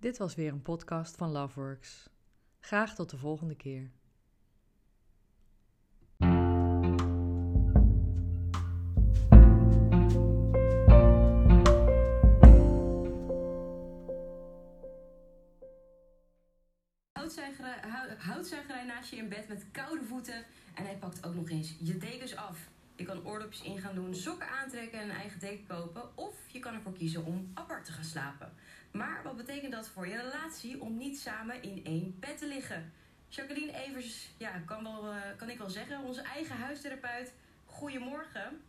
Dit was weer een podcast van Loveworks. Graag tot de volgende keer. houtzuigerij naast je in bed met koude voeten. En hij pakt ook nog eens je dekens af. Je kan oordopjes in gaan doen, sokken aantrekken en een eigen deken kopen. Of je kan ervoor kiezen om apart te gaan slapen. Maar wat betekent dat voor je relatie om niet samen in één bed te liggen? Jacqueline Evers, ja, kan, wel, uh, kan ik wel zeggen, onze eigen huistherapeut. Goedemorgen.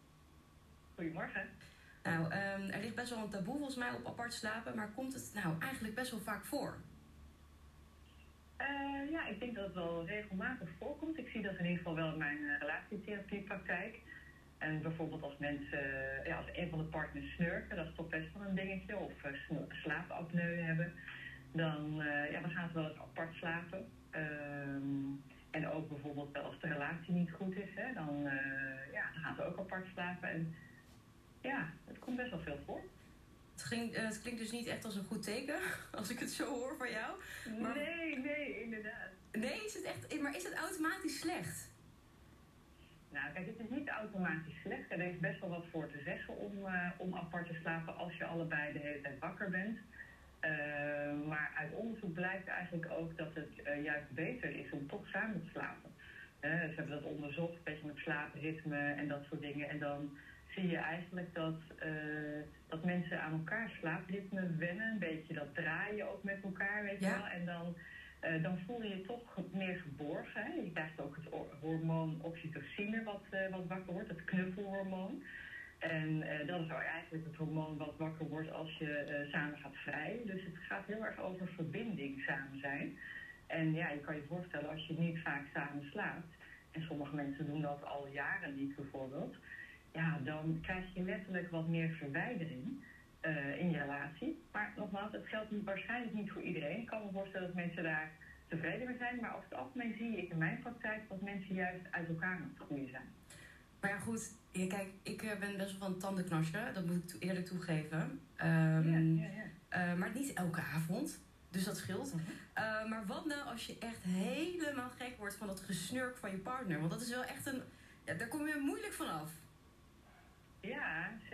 Goedemorgen. Nou, um, er ligt best wel een taboe volgens mij op apart slapen, maar komt het nou eigenlijk best wel vaak voor? Uh, ja, ik denk dat het wel regelmatig voorkomt. Ik zie dat in ieder geval wel in mijn uh, relatietherapiepraktijk. En bijvoorbeeld als mensen, uh, ja, als een van de partners snurken, dat is toch best wel een dingetje, of slaapapneu hebben, dan, ja, dan gaan ze wel eens apart slapen. Ehm, en ook bijvoorbeeld als de relatie niet goed is, hè, dan, ja, dan gaan ze ook apart slapen. En ja, het komt best wel veel voor. Het, eh, het, klinkt dus niet echt als een goed teken, als ik het zo hoor van jou. Maar... Nee, nee, inderdaad. Nee, is het echt, maar is het automatisch slecht? Nou, kijk, het is niet automatisch slecht. Er is best wel wat voor te zeggen om, uh, om apart te slapen als je allebei de hele tijd wakker bent. Uh, maar uit onderzoek blijkt eigenlijk ook dat het uh, juist beter is om toch samen te slapen. ze hebben dat onderzocht, een beetje met slaapritme en dat soort dingen. En dan zie je eigenlijk dat, dat mensen aan elkaar slaapritme wennen. Een beetje dat draaien ook met elkaar, weet je wel. En dan, uh, dan voel je je toch meer geborgen. Hè? Je krijgt ook het hormoon oxytocine wat, uh, wat wakker wordt, het knuffelhormoon. En dat is eigenlijk het hormoon wat wakker wordt als je samen gaat vrijen. Dus het gaat heel erg over verbinding samen zijn. En ja, je kan je voorstellen als je niet vaak samen slaapt. En sommige mensen doen dat al jaren niet bijvoorbeeld ja, dan krijg je letterlijk wat meer verwijdering uh, in je relatie. Maar nogmaals, het geldt niet, waarschijnlijk niet voor iedereen. Ik kan me voorstellen dat mensen daar tevreden mee zijn. Maar over het algemeen zie ik in mijn praktijk dat mensen juist uit elkaar aan het groeien zijn. Maar ja, goed. Ja, kijk, ik eh, ben best wel van tandenknarsen. Dat moet ik eerlijk toegeven. Um, ja, ja, uh, maar niet elke avond. Dus dat scheelt. Uh, maar wat nou als je echt helemaal gek wordt van dat gesnurk van je partner? Want dat is wel echt een... Ja, daar kom je moeilijk vanaf.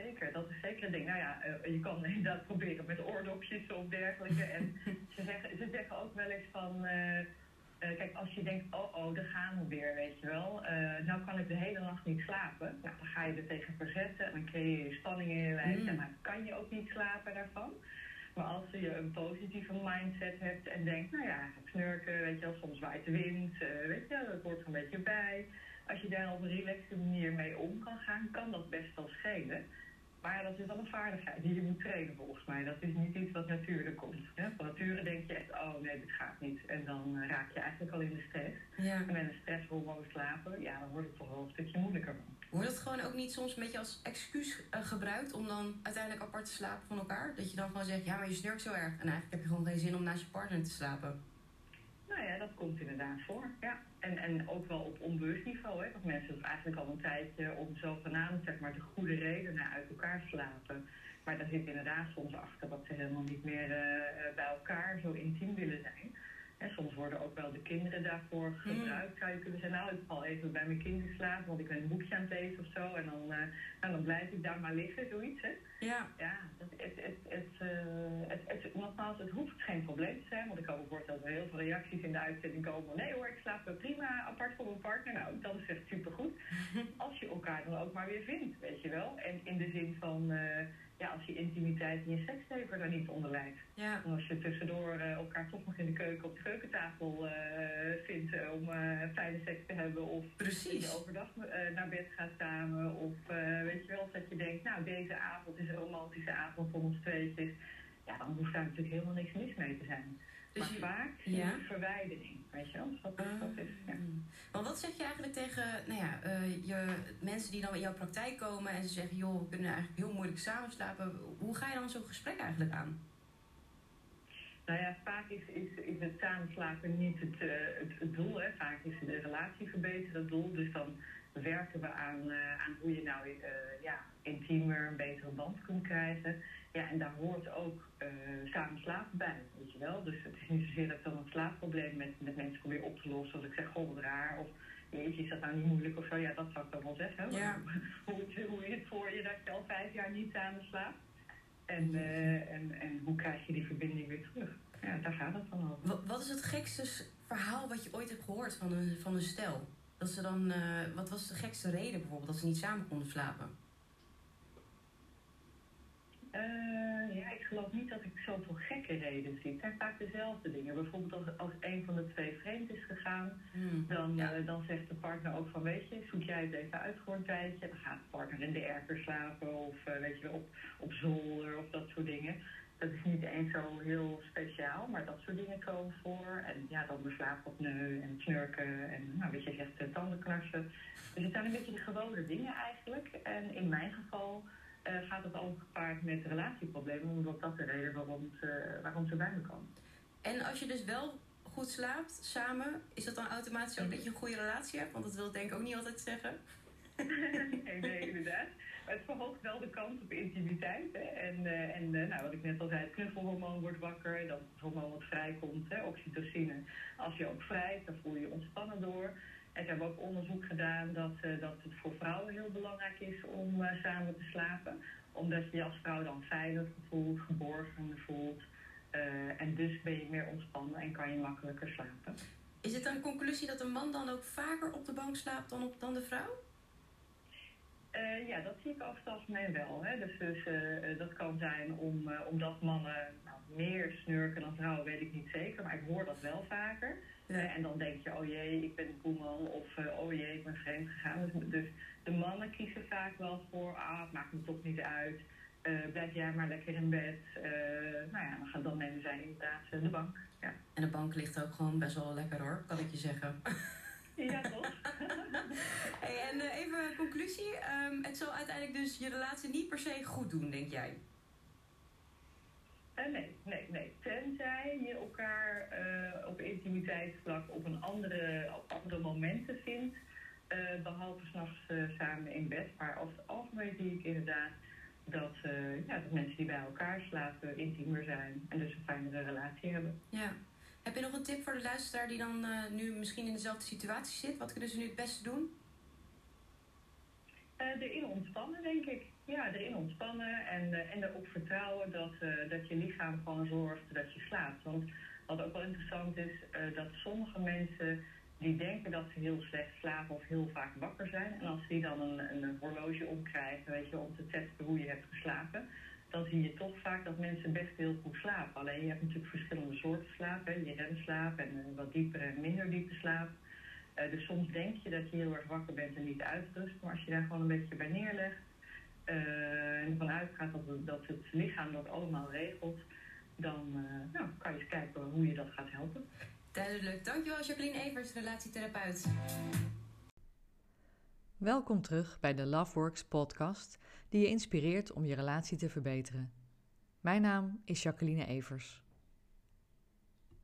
Zeker. Dat is zeker een ding. Nou ja, uh, je kan inderdaad proberen met oordopjes of dergelijke. En ze zeggen, ze zeggen ook wel eens van... Uh, uh, kijk, als je denkt, oh oh, daar gaan we weer, weet je wel. nou kan ik de hele nacht niet slapen. Nou, dan ga je er tegen verzetten en dan creëer je spanning in je lijf. Mm. En dan kan je ook niet slapen daarvan. Maar als je een positieve mindset hebt en denkt, nou ja, snurken, weet je wel, soms waait de wind, weet je, dat hoort er een beetje bij als je daar op een relaxte manier mee om kan gaan, kan dat best wel schelen. Maar dat is wel een vaardigheid die je moet trainen volgens mij. Dat is niet iets wat natuurlijk komt. Hè? Van nature denk je echt, oh nee, dit gaat niet. En dan uh, raak je eigenlijk al in de stress. Ja. En met een stresshormoon slapen, ja, dan wordt het toch wel een stukje moeilijker. Wordt het gewoon ook niet soms een beetje als excuus uh, gebruikt om dan uiteindelijk apart te slapen van elkaar? Dat je dan gewoon zegt, ja, maar je snurkt zo erg. En eigenlijk heb je gewoon geen zin om naast je partner te slapen. Nou ja, dat komt inderdaad voor, ja. En, en ook wel op onbewust niveau, hè. Dat mensen het eigenlijk al een tijdje om zogenaamd, zeg maar, de goede redenen uit elkaar slapen. Maar daar zit inderdaad soms achter dat ze helemaal niet meer uh, bij elkaar zo intiem willen zijn. En soms worden ook wel de kinderen daarvoor hmm. gebruikt. Mm. Zou je kunnen zeggen, nou, ik val even bij mijn kinderen slapen, want ik ben een boekje aan het lezen of zo. En dan, uh, nou, dan blijf ik daar maar liggen, zoiets, hè. Ja. Ja, het, het, het, het, uh, het, het, hoeft geen probleem te zijn. Want ik voorstellen dat er heel veel reacties in de uitzending komen. Nee hoor, ik slaap prima apart voor mijn partner. Nou, dat is echt supergoed. Als je elkaar dan ook maar weer vindt, weet je wel. En in de zin van... Uh, ja, als je intimiteit en je seksleven daar niet onder lijdt. Ja. Als je tussendoor uh, elkaar toch nog in de keuken op de keukentafel uh, vindt om fijne seks te hebben. Of Precies. dat je overdag naar bed gaat samen. Of weet je wel, dat je denkt, nou deze avond is een romantische avond voor ons tweetjes. Ja, dan hoeft daar natuurlijk helemaal niks mis mee te zijn. Dus maar vaak ja. verwijdering, weet je wel. Dat, uh, dat is, ja. Maar wat zeg je eigenlijk tegen nou ja, uh, je, mensen die dan in jouw praktijk komen en ze zeggen... joh, we kunnen eigenlijk heel moeilijk samen slapen. Hoe ga je dan zo'n gesprek eigenlijk aan? Nou ja, vaak is, is, is het samenslapen niet het, uh, het, het, doel. Hè. Vaak is de relatie verbeteren het doel. Dus dan werken we aan, uh, aan hoe je nou ja, intiemer, een betere band kunt krijgen. Ja, en daar hoort ook samen slapen bij. Weet je wel. Dus het is niet zozeer dat ik dan een slaapprobleem met, met mensen probeer op te lossen. Als ik zeg, goh, wat raar. Of jeetje, is dat nou niet moeilijk of zo? Ja, dat zou ik dan wel zeggen. Ja. hoe, hoe is het voor je dat je al vijf jaar niet samen slaapt? En, uh, en, en hoe krijg je die verbinding weer terug? Ja, daar gaat het dan over. Wat, wat is het gekste verhaal wat je ooit hebt gehoord van een, van een stel? Dat ze dan, uh, wat was de gekste reden bijvoorbeeld dat ze niet samen konden slapen? Uh, ja, ik geloof niet dat ik zoveel gekke redenen zie. Het zijn vaak dezelfde dingen. Bijvoorbeeld als, als een van de twee vreemd is gegaan, Hmm, dan, ja. uh, dan zegt de partner ook van, weet je, zoek jij het even uit voor een tijdje. Dan gaat de partner in de erker slapen of uh, weet je, op, op zolder of dat soort dingen. Dat is niet eens zo heel speciaal, maar dat soort dingen komen voor. En ja, dan de slaapopneu en snurken en nou, weet je, zegt tandenknarsen. Dus het zijn een beetje de gewone dingen eigenlijk. En in mijn geval uh, gaat het ook gepaard met relatieproblemen, omdat dat de reden waarom ze, waarom ze bij me komen. En als je dus wel goed slaapt samen, is dat dan automatisch ook dat je een goede relatie hebt? Want dat wil ik denk ik ook niet altijd zeggen. nee, nee, inderdaad. Maar het verhoogt wel de kans op intimiteit. Hè? En, uh, en uh, nou, wat ik net al zei, het knuffelhormoon wordt wakker, dat het hormoon wat vrijkomt, hè, oxytocine. Als je ook vrijt, dan voel je je ontspannen door. En ze hebben ook onderzoek gedaan dat, uh, dat het voor vrouwen heel belangrijk is om uh, samen te slapen. Omdat je je als vrouw dan veilig voelt, geborgen voelt. Uh, en dus ben je meer ontspannen en kan je makkelijker slapen. Is het een conclusie dat een man dan ook vaker op de bank slaapt dan, op, dan de vrouw? Uh, ja, dat zie ik over het algemeen wel. Hè. Dus, dus uh, dat kan zijn om, uh, omdat mannen nou, meer snurken dan vrouwen, weet ik niet zeker. Maar ik hoor dat wel vaker. Ja. en dan denk je, oh jee, ik ben een koeman. Of oh jee, ik ben vreemd gegaan. Dus, dus, de mannen kiezen vaak wel voor, ah, het maakt me toch niet uit. blijf jij maar lekker in bed. nou ja, dan, gaan, dan nemen zij inderdaad de bank. Ja. En de bank ligt ook gewoon best wel lekker hoor, kan ik je zeggen. Ja, toch? hey, en uh, even conclusie. Um, het zal uiteindelijk dus je relatie niet per se goed doen, denk jij? Uh, nee, nee, nee. Tenzij je elkaar uh, op intimiteitsvlak op een andere, op andere momenten vindt. behalve s'nachts samen in bed. Maar over het algemeen zie ik inderdaad dat, ja, dat mensen die bij elkaar slapen intiemer zijn. En dus een fijnere relatie hebben. Ja. Heb je nog een tip voor de luisteraar die dan uh, nu misschien in dezelfde situatie zit? Wat kunnen ze nu het beste doen? Erin ontspannen, denk ik. Ja, erin ontspannen en, uh, en erop vertrouwen dat, dat je lichaam gewoon zorgt dat je slaapt. Want wat ook wel interessant is, dat sommige mensen die denken dat ze heel slecht slapen of heel vaak wakker zijn. En als die dan een, een horloge omkrijgen, weet je, om te testen hoe je hebt geslapen dan zie je toch vaak dat mensen best heel goed slapen. Alleen je hebt natuurlijk verschillende soorten slaap. Hè. Je remslaap en wat dieper en minder diepe slaap. Uh, dus soms denk je dat je heel erg wakker bent en niet uitrust. Maar als je daar gewoon een beetje bij neerlegt uh, en ervan uitgaat dat, het, dat het lichaam dat allemaal regelt, dan nou, kan je eens kijken hoe je dat gaat helpen. Duidelijk. Dankjewel Jacqueline Evers, relatietherapeut. Welkom terug bij de Loveworks podcast die je inspireert om je relatie te verbeteren. Mijn naam is Jacqueline Evers.